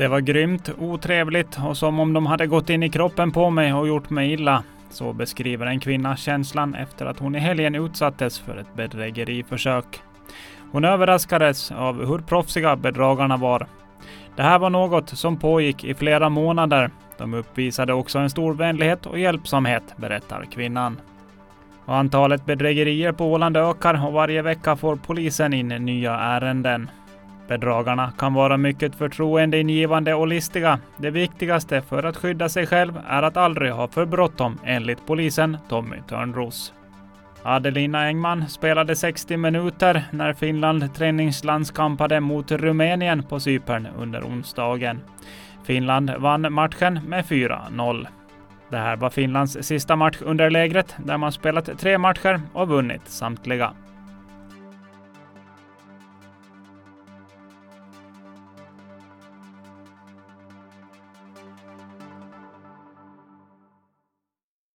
Det var grymt, otrevligt och som om de hade gått in i kroppen på mig och gjort mig illa. Så beskriver en kvinna känslan efter att hon i helgen utsattes för ett bedrägeriförsök. Hon överraskades av hur proffsiga bedragarna var. Det här var något som pågick i flera månader. De uppvisade också en stor vänlighet och hjälpsamhet, berättar kvinnan. Och antalet bedrägerier på Åland ökar och varje vecka får polisen in nya ärenden. Bedragarna kan vara mycket förtroendeingivande och listiga. Det viktigaste för att skydda sig själv är att aldrig ha för bråttom, enligt polisen Tommy Törnros. Adelina Engman spelade 60 minuter när Finland träningslandskampade mot Rumänien på Cypern under onsdagen. Finland vann matchen med 4-0. Det här var Finlands sista match under lägret där man spelat tre matcher och vunnit samtliga.